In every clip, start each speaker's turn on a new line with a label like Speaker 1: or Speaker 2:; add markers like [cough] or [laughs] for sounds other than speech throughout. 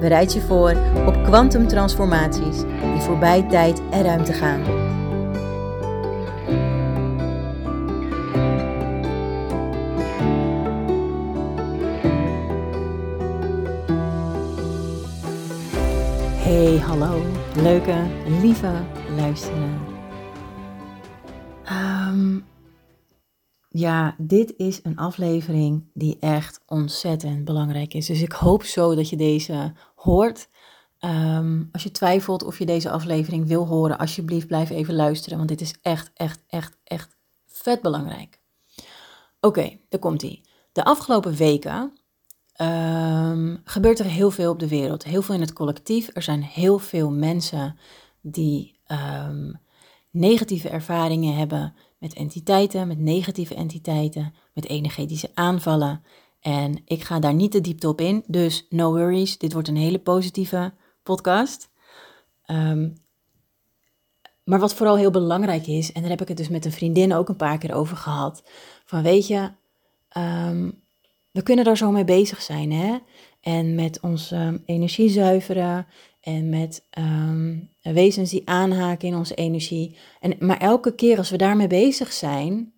Speaker 1: Bereid je voor op kwantumtransformaties die voorbij tijd en ruimte gaan. Hey, hallo, leuke, lieve luisteraar. Ja, dit is een aflevering die echt ontzettend belangrijk is. Dus ik hoop zo dat je deze hoort. Ehm, als je twijfelt of je deze aflevering wil horen, alsjeblieft blijf even luisteren, want dit is echt, echt, echt, echt vet belangrijk. Oké, daar komt ie. De afgelopen weken um, gebeurt er heel veel op de wereld, heel veel in het collectief. Er zijn heel veel mensen die negatieve ervaringen hebben met entiteiten, met negatieve entiteiten, met energetische aanvallen. En ik ga daar niet te diepte op in, dus no worries. Dit wordt een hele positieve podcast. Ehm, maar wat vooral heel belangrijk is, en daar heb ik het dus met een vriendin ook een paar keer over gehad, van weet je, ehm, we kunnen daar zo mee bezig zijn, hè? En met onze energie zuiveren en met um, wezens die aanhaken in onze energie. En, maar elke keer als we daarmee bezig zijn,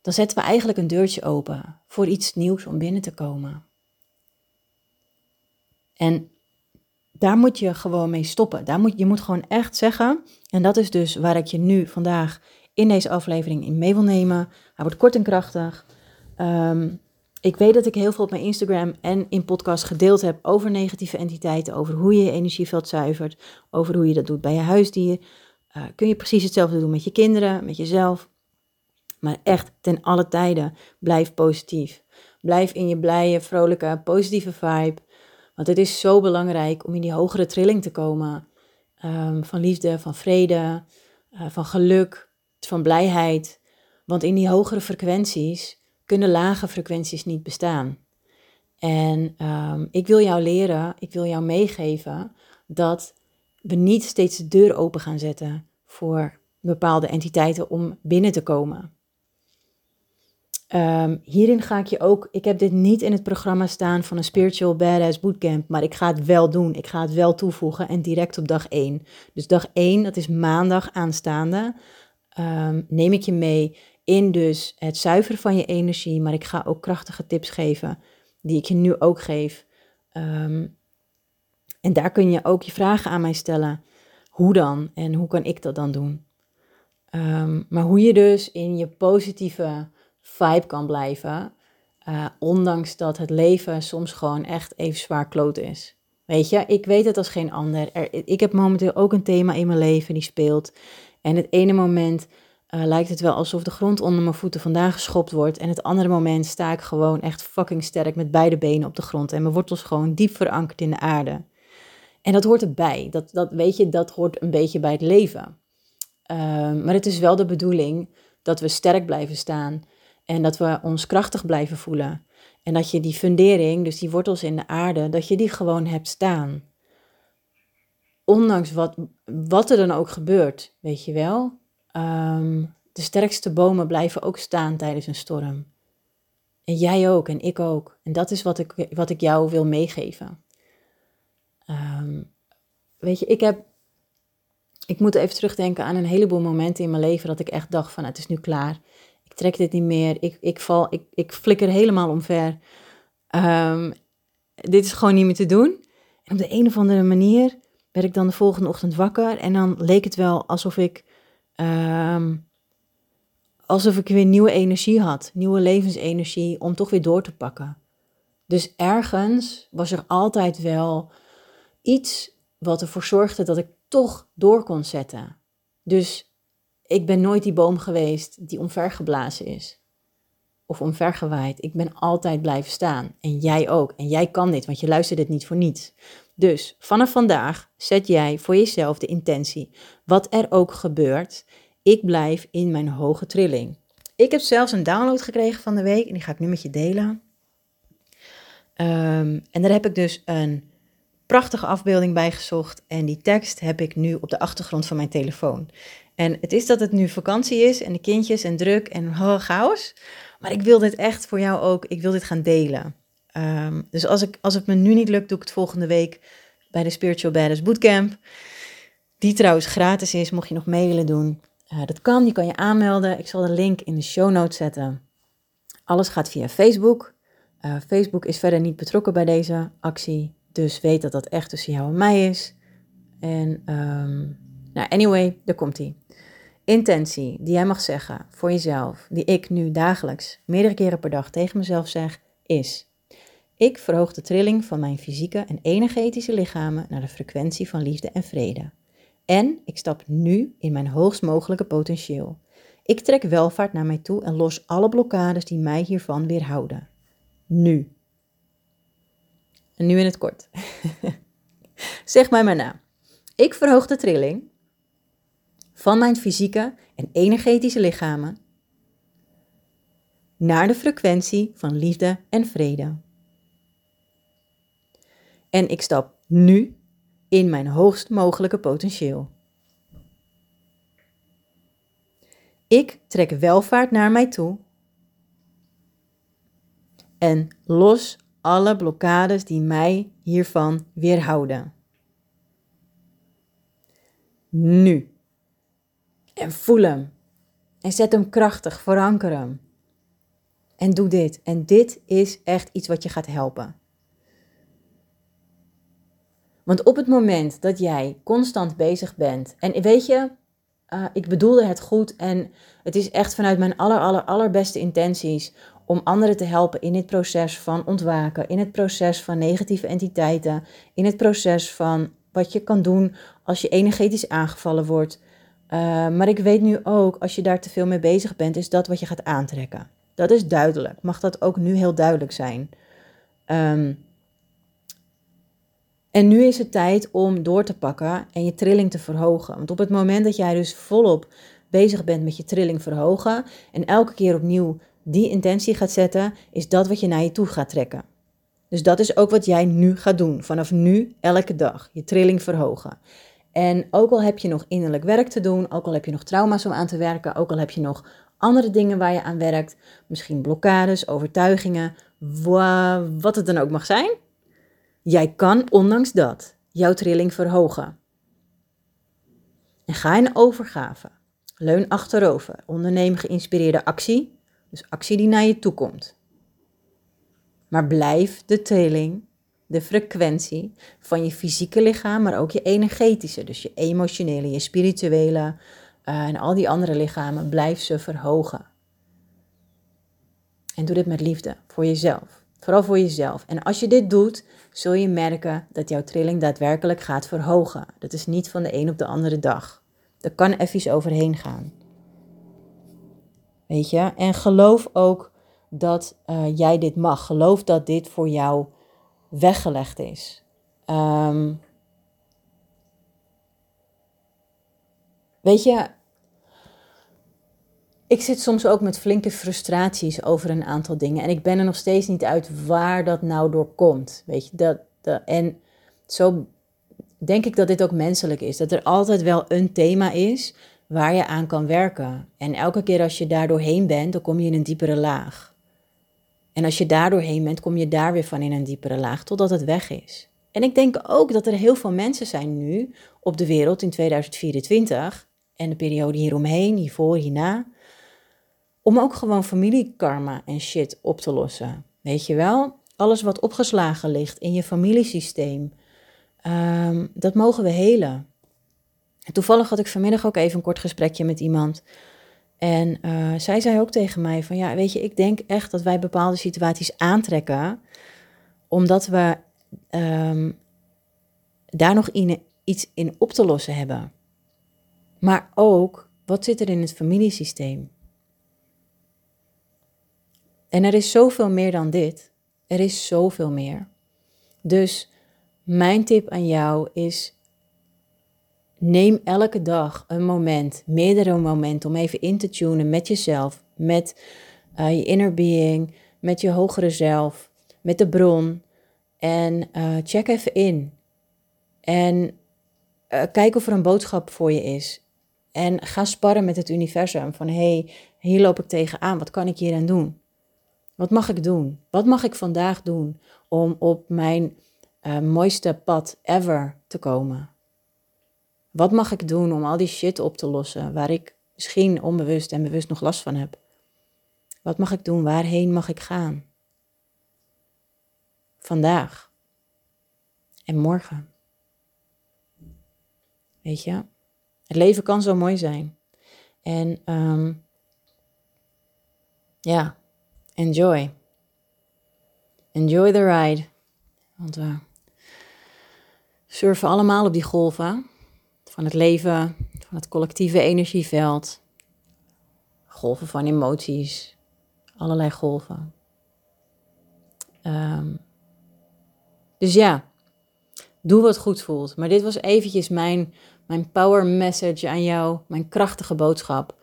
Speaker 1: dan zetten we eigenlijk een deurtje open voor iets nieuws om binnen te komen. En daar moet je gewoon mee stoppen. Daar moet, je moet gewoon echt zeggen, en dat is dus waar ik je nu vandaag in deze aflevering in mee wil nemen. Hij wordt kort en krachtig. Um, ik weet dat ik heel veel op mijn Instagram en in podcast gedeeld heb over negatieve entiteiten, over hoe je je energieveld zuivert, over hoe je dat doet bij je huisdier. Uh, kun je precies hetzelfde doen met je kinderen, met jezelf. Maar echt, ten alle tijden, blijf positief. Blijf in je blije, vrolijke, positieve vibe. Want het is zo belangrijk om in die hogere trilling te komen. Um, van liefde, van vrede, uh, van geluk, van blijheid. Want in die hogere frequenties kunnen lage frequenties niet bestaan. En um, ik wil jou leren, ik wil jou meegeven dat we niet steeds de deur open gaan zetten voor bepaalde entiteiten om binnen te komen. Um, hierin ga ik je ook, ik heb dit niet in het programma staan van een Spiritual Badass Bootcamp, maar ik ga het wel doen. Ik ga het wel toevoegen en direct op dag 1. Dus dag 1, dat is maandag aanstaande, um, neem ik je mee in dus het zuiveren van je energie. Maar ik ga ook krachtige tips geven, die ik je nu ook geef. Ehm, en daar kun je ook je vragen aan mij stellen. Hoe dan? En hoe kan ik dat dan doen? Ehm, maar hoe je dus in je positieve vibe kan blijven. Uh, ondanks dat het leven soms gewoon echt even zwaar kloot is. Weet je, ik weet het als geen ander. Er, ik heb momenteel ook een thema in mijn leven die speelt. En het ene moment uh, lijkt het wel alsof de grond onder mijn voeten vandaan geschopt wordt. En het andere moment sta ik gewoon echt fucking sterk met beide benen op de grond. En mijn wortels gewoon diep verankerd in de aarde. En dat hoort erbij. Dat, dat weet je, dat hoort een beetje bij het leven. Uh, maar het is wel de bedoeling dat we sterk blijven staan. En dat we ons krachtig blijven voelen. En dat je die fundering, dus die wortels in de aarde, dat je die gewoon hebt staan. Ondanks wat, wat er dan ook gebeurt, weet je wel. Um, de sterkste bomen blijven ook staan tijdens een storm. En jij ook en ik ook. En dat is wat ik, wat ik jou wil meegeven. Um, weet je, ik heb. Ik moet even terugdenken aan een heleboel momenten in mijn leven dat ik echt dacht van het is nu klaar. Ik trek dit niet meer. Ik, ik val, ik, ik flikker helemaal omver. Um, dit is gewoon niet meer te doen. En op de een of andere manier werd ik dan de volgende ochtend wakker en dan leek het wel alsof ik Um, alsof ik weer nieuwe energie had, nieuwe levensenergie om toch weer door te pakken. Dus ergens was er altijd wel iets wat ervoor zorgde dat ik toch door kon zetten. Dus ik ben nooit die boom geweest die omvergeblazen is. Of omvergewaaid. Ik ben altijd blijven staan. En jij ook. En jij kan dit, want je luistert dit niet voor niets. Dus vanaf vandaag zet jij voor jezelf de intentie. Wat er ook gebeurt, ik blijf in mijn hoge trilling. Ik heb zelfs een download gekregen van de week en die ga ik nu met je delen. Ehm, en daar heb ik dus een prachtige afbeelding bij gezocht. En die tekst heb ik nu op de achtergrond van mijn telefoon. En het is dat het nu vakantie is en de kindjes en druk en oh, [laughs] chaos. Maar ik wil dit echt voor jou ook, ik wil dit gaan delen. Ehm, dus als, ik, als het me nu niet lukt, doe ik het volgende week bij de Spiritual Badass Bootcamp. Die trouwens gratis is, mocht je nog mee willen doen. Uh, dat kan, je kan je aanmelden. Ik zal de link in de show notes zetten. Alles gaat via Facebook. Uh, Facebook is verder niet betrokken bij deze actie. Dus weet dat dat echt tussen jou en mij is. En, um, nou, anyway, daar komt ie. Intentie die jij mag zeggen voor jezelf, die ik nu dagelijks, meerdere keren per dag tegen mezelf zeg, is: Ik verhoog de trilling van mijn fysieke en energetische lichamen naar de frequentie van liefde en vrede. En ik stap nu in mijn hoogst mogelijke potentieel. Ik trek welvaart naar mij toe en los alle blokkades die mij hiervan weerhouden. Nu. En nu in het kort. [laughs] zeg mij maar na. Ik verhoog de trilling van mijn fysieke en energetische lichamen naar de frequentie van liefde en vrede. En ik stap nu in mijn hoogst mogelijke potentieel. Ik trek welvaart naar mij toe en los alle blokkades die mij hiervan weerhouden. Nu. En voel hem. En zet hem krachtig, veranker hem. En doe dit. En dit is echt iets wat je gaat helpen. Want op het moment dat jij constant bezig bent, en weet je, uh, ik bedoelde het goed en het is echt vanuit mijn aller, aller, allerbeste intenties om anderen te helpen in dit proces van ontwaken, in het proces van negatieve entiteiten, in het proces van wat je kan doen als je energetisch aangevallen wordt. Uh, maar ik weet nu ook, als je daar te veel mee bezig bent, is dat wat je gaat aantrekken. Dat is duidelijk. Mag dat ook nu heel duidelijk zijn? Um, en nu is het tijd om door te pakken en je trilling te verhogen. Want op het moment dat jij dus volop bezig bent met je trilling verhogen en elke keer opnieuw die intentie gaat zetten, is dat wat je naar je toe gaat trekken. Dus dat is ook wat jij nu gaat doen. Vanaf nu, elke dag, je trilling verhogen. En ook al heb je nog innerlijk werk te doen, ook al heb je nog trauma's om aan te werken, ook al heb je nog andere dingen waar je aan werkt, misschien blokkades, overtuigingen, wat het dan ook mag zijn, Jij kan ondanks dat jouw trilling verhogen. En ga in overgave. Leun achterover. Onderneem geïnspireerde actie. Dus actie die naar je toe komt. Maar blijf de trilling, de frequentie van je fysieke lichaam, maar ook je energetische. Dus je emotionele, je spirituele uh, en al die andere lichamen. Blijf ze verhogen. En doe dit met liefde voor jezelf. Vooral voor jezelf. En als je dit doet, zul je merken dat jouw trilling daadwerkelijk gaat verhogen. Dat is niet van de een op de andere dag. Er kan even overheen gaan. Weet je? En geloof ook dat uh, jij dit mag. Geloof dat dit voor jou weggelegd is. Um, weet je, ik zit soms ook met flinke frustraties over een aantal dingen. En ik ben er nog steeds niet uit waar dat nou door komt. Weet je, dat, en zo denk ik dat dit ook menselijk is. Dat er altijd wel een thema is waar je aan kan werken. En elke keer als je daar doorheen bent, dan kom je in een diepere laag. En als je daar doorheen bent, kom je daar weer van in een diepere laag, totdat het weg is. En ik denk ook dat er heel veel mensen zijn nu op de wereld in 2024 en de periode hieromheen, hiervoor, hierna, om ook gewoon familiekarma en shit op te lossen. Weet je wel? Alles wat opgeslagen ligt in je familiesysteem, um, dat mogen we helen. En toevallig had ik vanmiddag ook even een kort gesprekje met iemand. En uh, zij zei ook tegen mij van ja, weet je, ik denk echt dat wij bepaalde situaties aantrekken, omdat we um, daar nog iets in op te lossen hebben. Maar ook, wat zit er in het familiesysteem? En er is zoveel meer dan dit. Er is zoveel meer. Dus mijn tip aan jou is: neem elke dag een moment, meerdere momenten, om even in te tunen met jezelf, met uh, je inner being, met je hogere zelf, met de bron. En uh, check even in. En uh, kijk of er een boodschap voor je is. En ga sparren met het universum. Van hé, hey, hier loop ik tegenaan. Wat kan ik hier aan doen? Wat mag ik doen? Wat mag ik vandaag doen om op mijn uh, mooiste pad ever te komen? Wat mag ik doen om al die shit op te lossen waar ik misschien onbewust en bewust nog last van heb? Wat mag ik doen? Waarheen mag ik gaan? Vandaag en morgen. Weet je, het leven kan zo mooi zijn. En um, ja, enjoy. Enjoy the ride. Want we surfen allemaal op die golven van het leven, van het collectieve energieveld. Golven van emoties, allerlei golven. Um, dus ja, doe wat goed voelt. Maar dit was eventjes mijn, mijn power message aan jou, mijn krachtige boodschap.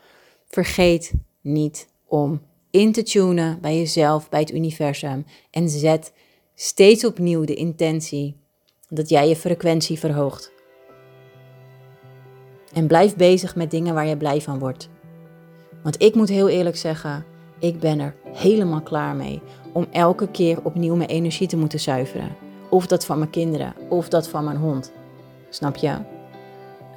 Speaker 1: Vergeet niet om in te tunen bij jezelf, bij het universum. En zet steeds opnieuw de intentie dat jij je frequentie verhoogt. En blijf bezig met dingen waar je blij van wordt. Want ik moet heel eerlijk zeggen, ik ben er helemaal klaar mee om elke keer opnieuw mijn energie te moeten zuiveren. Of dat van mijn kinderen, of dat van mijn hond. Snap je?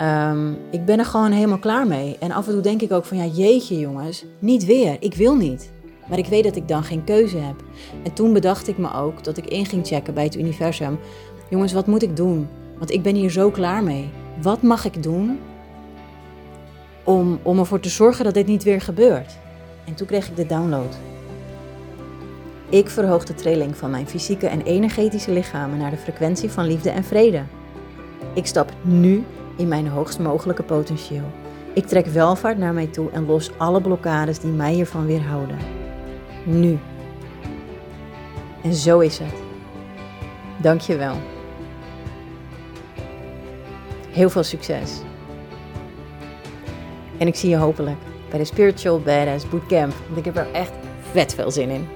Speaker 1: Um, ik ben er gewoon helemaal klaar mee. En af en toe denk ik ook van, ja jeetje jongens, niet weer. Ik wil niet. Maar ik weet dat ik dan geen keuze heb. En toen bedacht ik me ook dat ik in ging checken bij het universum. Jongens, wat moet ik doen? Want ik ben hier zo klaar mee. Wat mag ik doen om, om ervoor te zorgen dat dit niet weer gebeurt? En toen kreeg ik de download. Ik verhoog de trilling van mijn fysieke en energetische lichamen naar de frequentie van liefde en vrede. Ik stap nu in mijn hoogst mogelijke potentieel. Ik trek welvaart naar mij toe en los alle blokkades die mij hiervan weerhouden. Nu. En zo is het. Dank je wel. Heel veel succes. En ik zie je hopelijk bij de Spiritual Badass Bootcamp, want ik heb er echt vet veel zin in.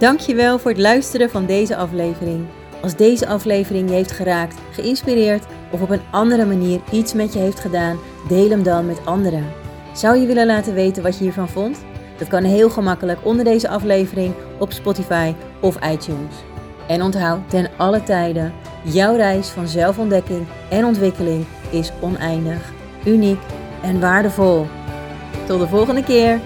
Speaker 1: Dankjewel voor het luisteren van deze aflevering. Als deze aflevering je heeft geraakt, geïnspireerd of op een andere manier iets met je heeft gedaan, deel hem dan met anderen. Zou je willen laten weten wat je hiervan vond? Dat kan heel gemakkelijk onder deze aflevering op Spotify of iTunes. En onthoud ten alle tijden, jouw reis van zelfontdekking en ontwikkeling is oneindig, uniek en waardevol. Tot de volgende keer.